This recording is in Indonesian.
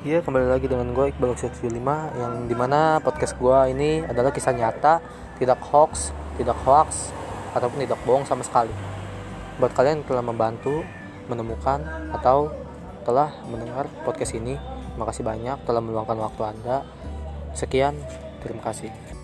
Iya kembali lagi dengan gue Iqbal 75 yang di mana podcast gue ini adalah kisah nyata, tidak hoax, tidak hoax ataupun tidak bohong sama sekali. Buat kalian yang telah membantu menemukan atau telah mendengar podcast ini, terima kasih banyak telah meluangkan waktu anda. Sekian, terima kasih.